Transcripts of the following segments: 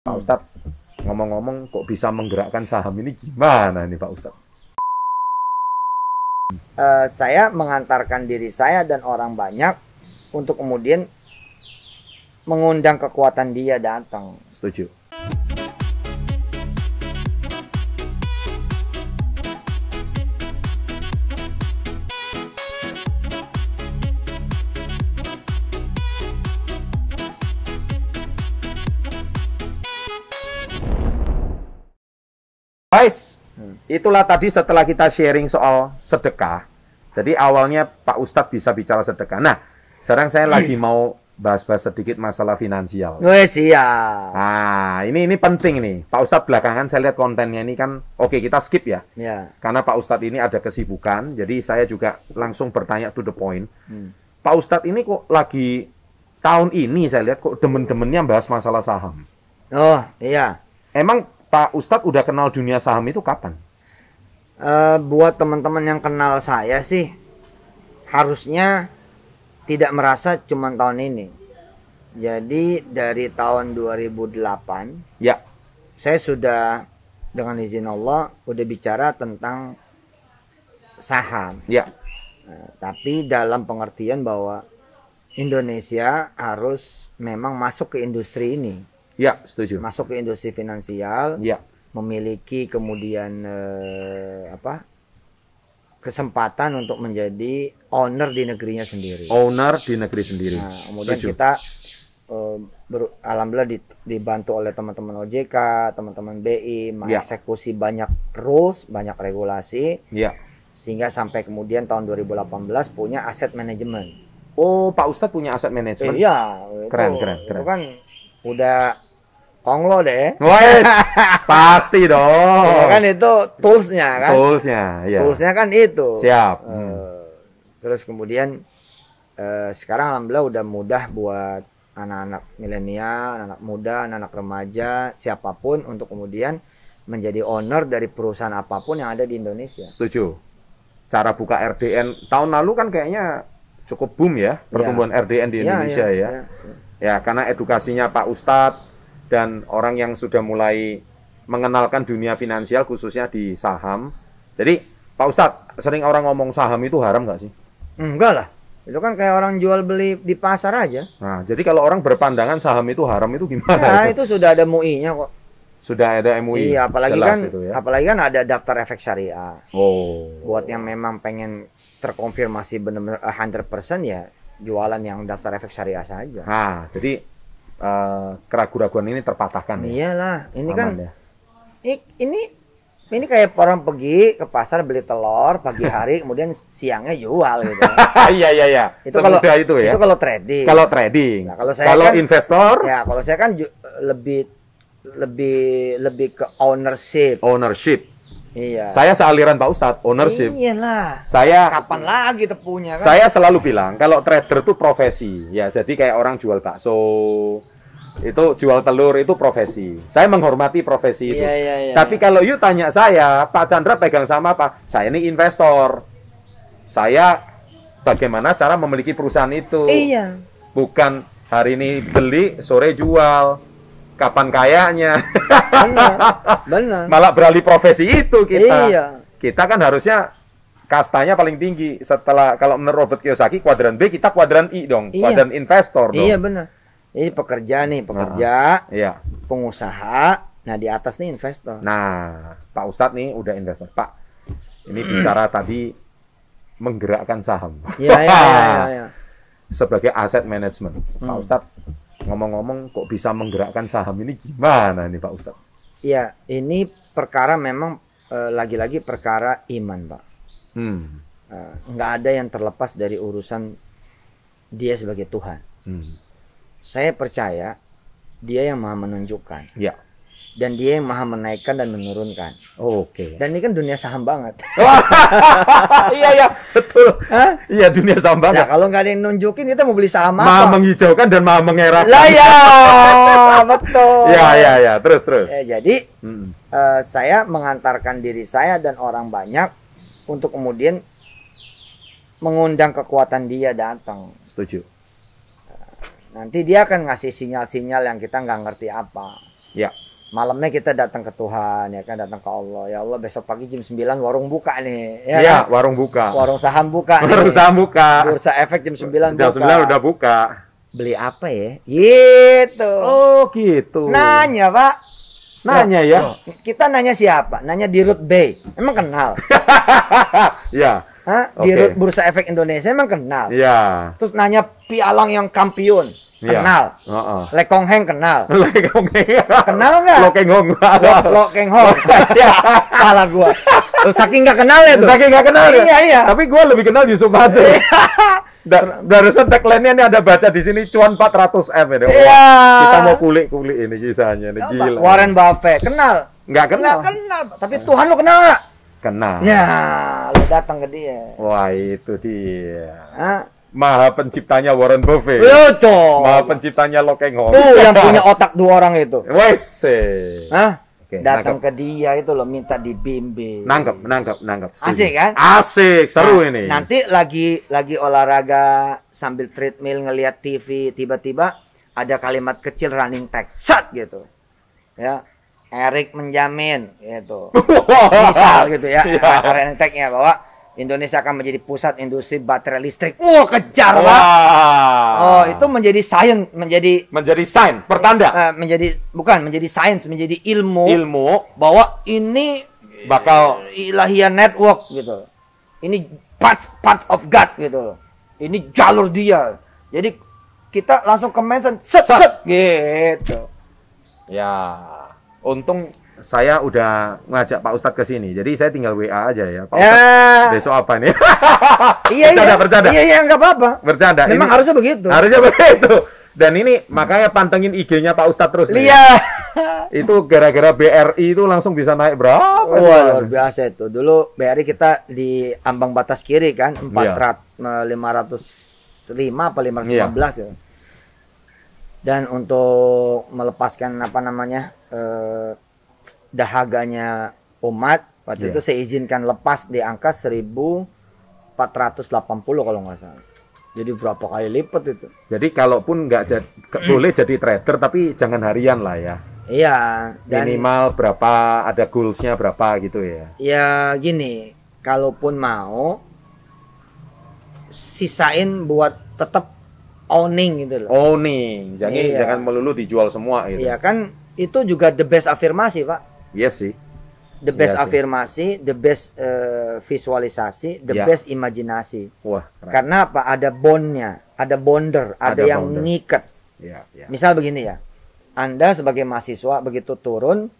Pak Ustadz, ngomong-ngomong kok bisa menggerakkan saham ini gimana nih Pak Ustadz? Eh, saya mengantarkan diri saya dan orang banyak untuk kemudian mengundang kekuatan dia datang. Setuju. Guys, itulah tadi setelah kita sharing soal sedekah. Jadi awalnya Pak Ustadz bisa bicara sedekah. Nah, sekarang saya lagi mau bahas-bahas sedikit masalah finansial. Wes siap. Nah, ini ini penting nih. Pak Ustadz belakangan saya lihat kontennya ini kan oke kita skip ya. Ya. Karena Pak Ustadz ini ada kesibukan, jadi saya juga langsung bertanya to the point. Hmm. Pak Ustadz ini kok lagi tahun ini saya lihat kok demen-demennya bahas masalah saham. Oh iya. Emang Pak Ustadz udah kenal dunia saham itu kapan? Eh, buat teman-teman yang kenal saya sih harusnya tidak merasa cuma tahun ini. Jadi dari tahun 2008 Ya, saya sudah dengan izin Allah udah bicara tentang saham. ya, Nah, tapi dalam pengertian bahwa Indonesia harus memang masuk ke industri ini, ya, setuju. masuk ke industri finansial, Ya, memiliki kemudian eh, apa kesempatan untuk menjadi owner di negerinya sendiri. owner di negeri sendiri. Nah, kemudian setuju. kita eh, ber- alhamdulillah di- dibantu oleh teman-teman OJK, teman-teman BI, Ya. mengeksekusi banyak rules, banyak regulasi Ya. sehingga sampai kemudian tahun 2018 punya aset manajemen. Oh, Pak Ustadz punya aset manajemen. Iya, itu, Keren, keren, itu keren. kan udah konglo deh. Wes, pasti dong. Ya kan itu toolsnya kan. Toolsnya, ya. Toolsnya kan itu. Siap. Eh, Hmm. terus kemudian eh, sekarang alhamdulillah udah mudah buat anak-anak milenial, anak-anak muda, anak-anak remaja, siapa pun untuk kemudian menjadi owner dari perusahaan apa pun yang ada di Indonesia. Setuju. Cara buka RDN tahun lalu kan kayaknya cukup boom ya pertumbuhan RDN di Iya, Indonesia iya, ya. iya. Ya, karena edukasinya Pak Ustadz dan orang yang sudah mulai mengenalkan dunia finansial khususnya di saham. Jadi, Pak Ustadz, sering orang ngomong saham itu haram nggak sih? Enggak lah. Itu kan kayak orang jual beli di pasar aja. Nah, jadi kalau orang berpandangan saham itu haram itu gimana? Ya, itu? itu sudah ada MUI-nya kok. Sudah ada MUI. Iya, apalagi jelas kan itu ya. apalagi kan ada daftar efek syariah. Oh. Buat yang memang pengen terkonfirmasi benar-benar 100% ya jualan yang daftar efek syariah saja. Nah, jadi eh, keraguan-keraguan ini terpatahkan ya. Iyalah, ini Aman kan ya. i- ini ini kayak orang pergi ke pasar beli telur pagi hari kemudian siangnya jual gitu. Iya iya iya. Itu kalau itu ya. itu kalau trading. Kalau trading. Nah, kalau saya kalau kan- investor, ya kalau saya kan lebih lebih lebih ke ownership. ownership. Iya. Saya sealiran Pak Ustadz, ownership. Iyalah. Saya Kapan lagi tepunya kan? saya selalu bilang kalau trader itu profesi. Ya, jadi kayak orang jual bakso itu jual telur itu profesi. Saya menghormati profesi itu. Iya, iya, iya. Tapi kalau you tanya saya, Pak Chandra pegang sama apa? Saya ini investor. Saya bagaimana cara memiliki perusahaan itu? Iya. Bukan hari ini beli, sore jual. Kapan kayanya? Benar. Benar. Malah beralih profesi itu kita. Iya. Kita kan harusnya kastanya paling tinggi setelah kalau menurut Robert Kiyosaki kuadran B kita kuadran I dong, Iya. kuadran investor dong. Iya benar. Ini pekerja nih, pekerja, Iya. pengusaha. Nah, di atas nih investor. Nah, Pak Ustadz nih udah investor. Pak, ini bicara tadi menggerakkan saham. Iya, iya, iya, iya. Sebagai aset manajemen. Pak Hmm. Ustadz, ngomong-ngomong kok bisa menggerakkan saham ini gimana nih Pak Ustadz? Iya, ini perkara memang eh, lagi-lagi perkara iman, Pak. Hmm. Eh, nggak ada yang terlepas dari urusan dia sebagai Tuhan. Hmm. Saya percaya dia yang maha menunjukkan Ya. dan dia yang maha menaikkan dan menurunkan. Oke. Dan ini kan dunia saham banget. iya ya, betul. Hah? Iya dunia saham Nah, banget. kalau nggak ada yang nunjukin kita mau beli saham Maha apa? menghijaukan dan maha mengerahkan. Lah ya, betul. Iya iya iya, terus terus. Ya, jadi Hmm. eh, saya mengantarkan diri saya dan orang banyak untuk kemudian mengundang kekuatan dia datang. Setuju. Nanti dia akan ngasih sinyal-sinyal yang kita nggak ngerti apa. Ya. Malamnya kita datang ke Tuhan, ya kan, datang ke Allah. Ya Allah, besok pagi jam 9 warung buka nih. Ya, Iya, kan? warung buka. Warung saham buka. Warung nih. saham buka. Bursa efek jam 9 Jam buka. 9 udah buka. Beli apa ya? Gitu. Oh, gitu. Nanya, Pak. Nanya ya. Loh, Kita nanya siapa? Nanya di Root Bay. Emang kenal? Ya. Hah? Di Oke. Root Bursa Efek Indonesia emang kenal? Ya. Terus nanya pialang yang kampiun. Iya. Kenal. Heeh. Lekong Heng kenal. Lekong Kenal nggak? Lokeng Hong. Lo, lo Keng Hong. ya, salah gua. Lo saking nggak kenal ya tuh. Saking gak kenal ya? Iya, iya. Tapi gue lebih kenal Yusuf Mansur. Da, barusan tagline-nya ini ada baca di sini cuan 400 M ini. Iya. Kita mau kulik-kulik ini kisahnya ini gila. Warren Buffett kenal. Nggak kenal. Nggak kenal. Tapi Tuhan lo kenal nggak? Kenal. Ya, datang ke dia. Wah, itu dia. Hah? Maha penciptanya Warren Buffett. Lo tuh. Maha penciptanya Lokeng Hong. Tuh yang punya otak dua orang itu. Wes. Hah? Oke, Datang nangkep. ke dia itu lo minta dibimbing. Nangkep, nangkep, nangkep. Setuju. Asik kan? Asik, seru Nah, ini. Nanti lagi lagi olahraga sambil treadmill ngelihat TV, tiba-tiba ada kalimat kecil running text, set gitu. Ya. Erik menjamin gitu. Misal gitu ya, Iya. running text-nya bahwa Indonesia akan menjadi pusat industri baterai listrik. Wah, kejar Pak. Wah. Oh, itu menjadi sains, menjadi menjadi sign, pertanda. eh, menjadi bukan menjadi sains, menjadi ilmu, Ilmu bahwa ini bakal ilahiyah network gitu. Ini part part of God gitu. Ini jalur dia. Jadi kita langsung ke mention set Set. set gitu. Ya, untung saya udah ngajak Pak Ustadz ke sini. Jadi saya tinggal WA aja ya. Pak Ya. Ustadz, besok apa nih? Iya bercanda, iya. bercanda. Iya iya enggak apa-apa. Bercanda. Memang Ini- harusnya begitu. harusnya begitu. Dan ini makanya pantengin IG-nya Pak Ustadz terus. nih. Iya. Itu gara-gara BRI itu langsung bisa naik berapa? Wah, luar biasa itu. Dulu BRI kita di ambang batas kiri kan, Iya. 400 505 apa 515 ya. Dan untuk melepaskan apa namanya? Eh, dahaganya umat waktu Iya. itu saya izinkan lepas di angka 1480 kalau nggak salah. Jadi berapa kali lipat itu? Jadi kalaupun nggak jadi boleh jadi trader tapi jangan harian lah ya. Iya, dan Minimal berapa ada goalsnya berapa gitu ya. ya gini, kalaupun mau sisain buat tetap owning gitu loh. Owning, jangan Iya. jangan melulu dijual semua gitu. Iya kan itu juga the best afirmasi, Pak. Iya sih. The best Iya sih. afirmasi, the best eh, visualisasi, the Iya. best imajinasi. Wah, keren. Karena apa? Ada bondnya, ada bonder, ada, Ada yang bonder. ngikat. ya, ya. Misal begini ya, Anda sebagai mahasiswa begitu turun,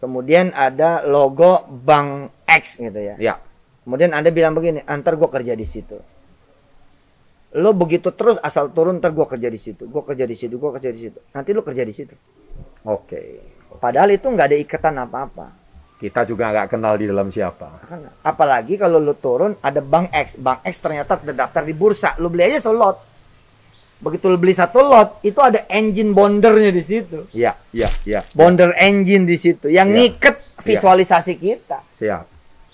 kemudian ada logo Bank X gitu ya. Ya, Kemudian Anda bilang begini, antar gue kerja di situ. Lo begitu terus asal turun, ntar gue kerja di situ, gue kerja di situ, gue kerja di situ. Nanti lo kerja di situ. oke. Padahal itu nggak ada ikatan apa-apa. Kita juga nggak kenal di dalam siapa. Apalagi kalau lo turun ada Bank X, Bank X ternyata terdaftar di bursa, lo beli aja satu lot. Begitu lo beli satu lot, itu ada engine bondernya di situ. Iya, iya, iya. Bonder engine di situ yang Iya. ngiket visualisasi kita. Siap.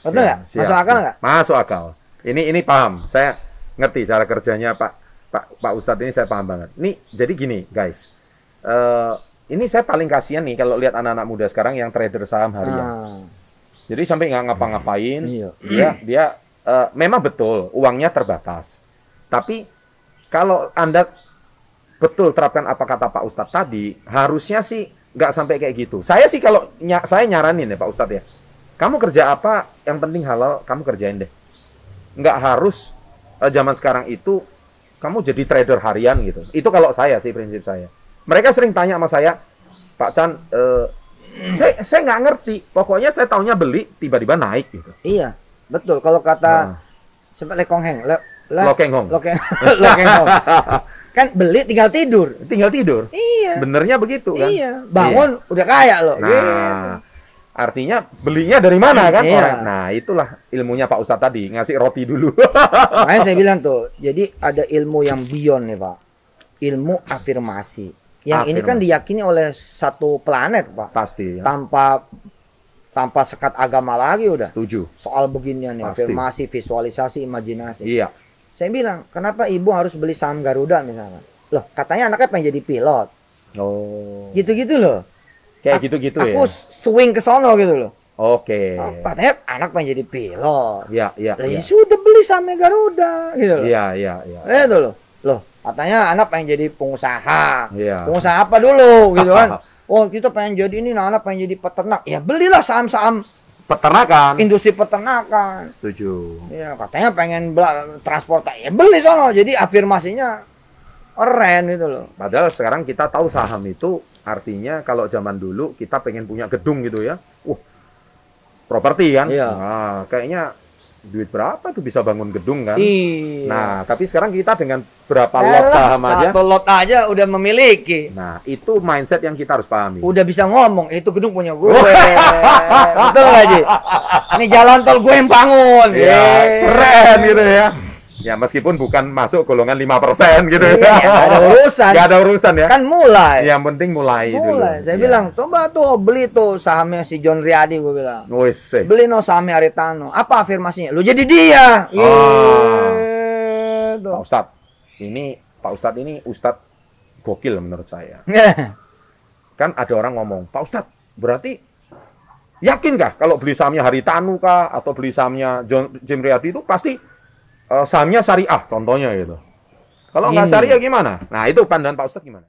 Betul nggak? Siap, Masuk siap, akal siap. nggak? Masuk akal. Ini ini paham. Saya ngerti cara kerjanya Pak Pak Pak Ustadz ini saya paham banget. Ini jadi gini, guys. Eh ini saya paling kasihan nih kalau lihat anak-anak muda sekarang yang trader saham harian. Ah, Jadi sampai nggak ngapa-ngapain. Iya. Dia dia eh, memang betul uangnya terbatas. Tapi kalau anda betul terapkan apa kata Pak Ustadz tadi, harusnya sih nggak sampai kayak gitu. Saya sih kalau ny- saya nyaranin ya Pak Ustadz ya, kamu kerja apa yang penting halal kamu kerjain deh. Nggak harus eh, zaman sekarang itu kamu jadi trader harian gitu. Itu kalau saya sih prinsip saya. Mereka sering tanya sama saya, Pak Chan, eh, saya saya nggak ngerti. Pokoknya saya taunya beli tiba-tiba naik gitu. Iya, betul. Kalau kata Nah, Siapa Lekong Heng? Le, le, Hong. Lokeng, Hong. Kan beli tinggal tidur. Tinggal tidur. Iya. Benernya begitu kan? Iya. Bangun udah kaya loh. Nah, Gitu. Artinya belinya dari mana kan Iya. orang? Nah, itulah ilmunya Pak Ustadz tadi, ngasih roti dulu. Makanya saya bilang tuh, jadi ada ilmu yang beyond nih Pak. Ilmu afirmasi. Yang ini kan Afirmasi. diyakini oleh satu planet Pak. Pasti ya. Tanpa tanpa sekat agama lagi udah. Setuju. Soal beginian nih, Pasti. afirmasi, visualisasi, imajinasi. Iya. Saya bilang, kenapa ibu harus beli saham Garuda misalnya? Loh, katanya anaknya pengen jadi pilot. Oh. Gitu-gitu loh. Kayak gitu-gitu ya. Aku swing ke sono gitu loh. Oke. Oh, katanya anak pengen jadi pilot. Ya, ya, Lah ya. ya sudah beli saham Garuda gitu loh. Iya, iya, iya. Eh itu loh. Loh, katanya anak pengen jadi pengusaha. Iya. Pengusaha apa dulu gitu kan. Oh, kita pengen jadi ini, nah, anak pengen jadi peternak. Ya belilah saham-saham Peternakan. industri peternakan. Setuju. Ya, katanya pengen bela- transportasi. Ya beli sono. Jadi afirmasinya keren gitu loh. Padahal sekarang kita tahu saham itu artinya kalau zaman dulu kita pengen punya gedung gitu ya. Wah, properti kan? Iya. Nah, kayaknya duit berapa tuh bisa bangun gedung kan? Iya. Nah, tapi sekarang kita dengan berapa lot Elah, saham aja. Satu lot aja udah memiliki. Nah, itu mindset yang kita harus pahami. Udah bisa ngomong, itu gedung punya gue. Betul gak, Ji? Ini jalan tol gue yang bangun. Ya, Yeay. keren gitu ya. Ya, meskipun bukan masuk golongan 5% gitu Iya, ya. nggak ada urusan. Nggak ada urusan ya. Kan mulai. Yang penting mulai, dulu. mulai. Saya Iya. bilang, coba tuh beli tuh sahamnya si John Riyadi gue bilang. Wis, eh. Beli no sahamnya Aritano. Apa afirmasinya? Lu jadi dia. Gitu. Pak Ustadz, ini Pak Ustadz ini Ustadz gokil menurut saya. Kan ada orang ngomong, Pak Ustadz, berarti yakin kah kalau beli sahamnya Haritanu kah atau beli sahamnya John Jim Riyadi itu pasti eh, sahamnya syariah contohnya gitu. Kalau nggak syariah gimana? Nah itu pandangan Pak Ustadz gimana?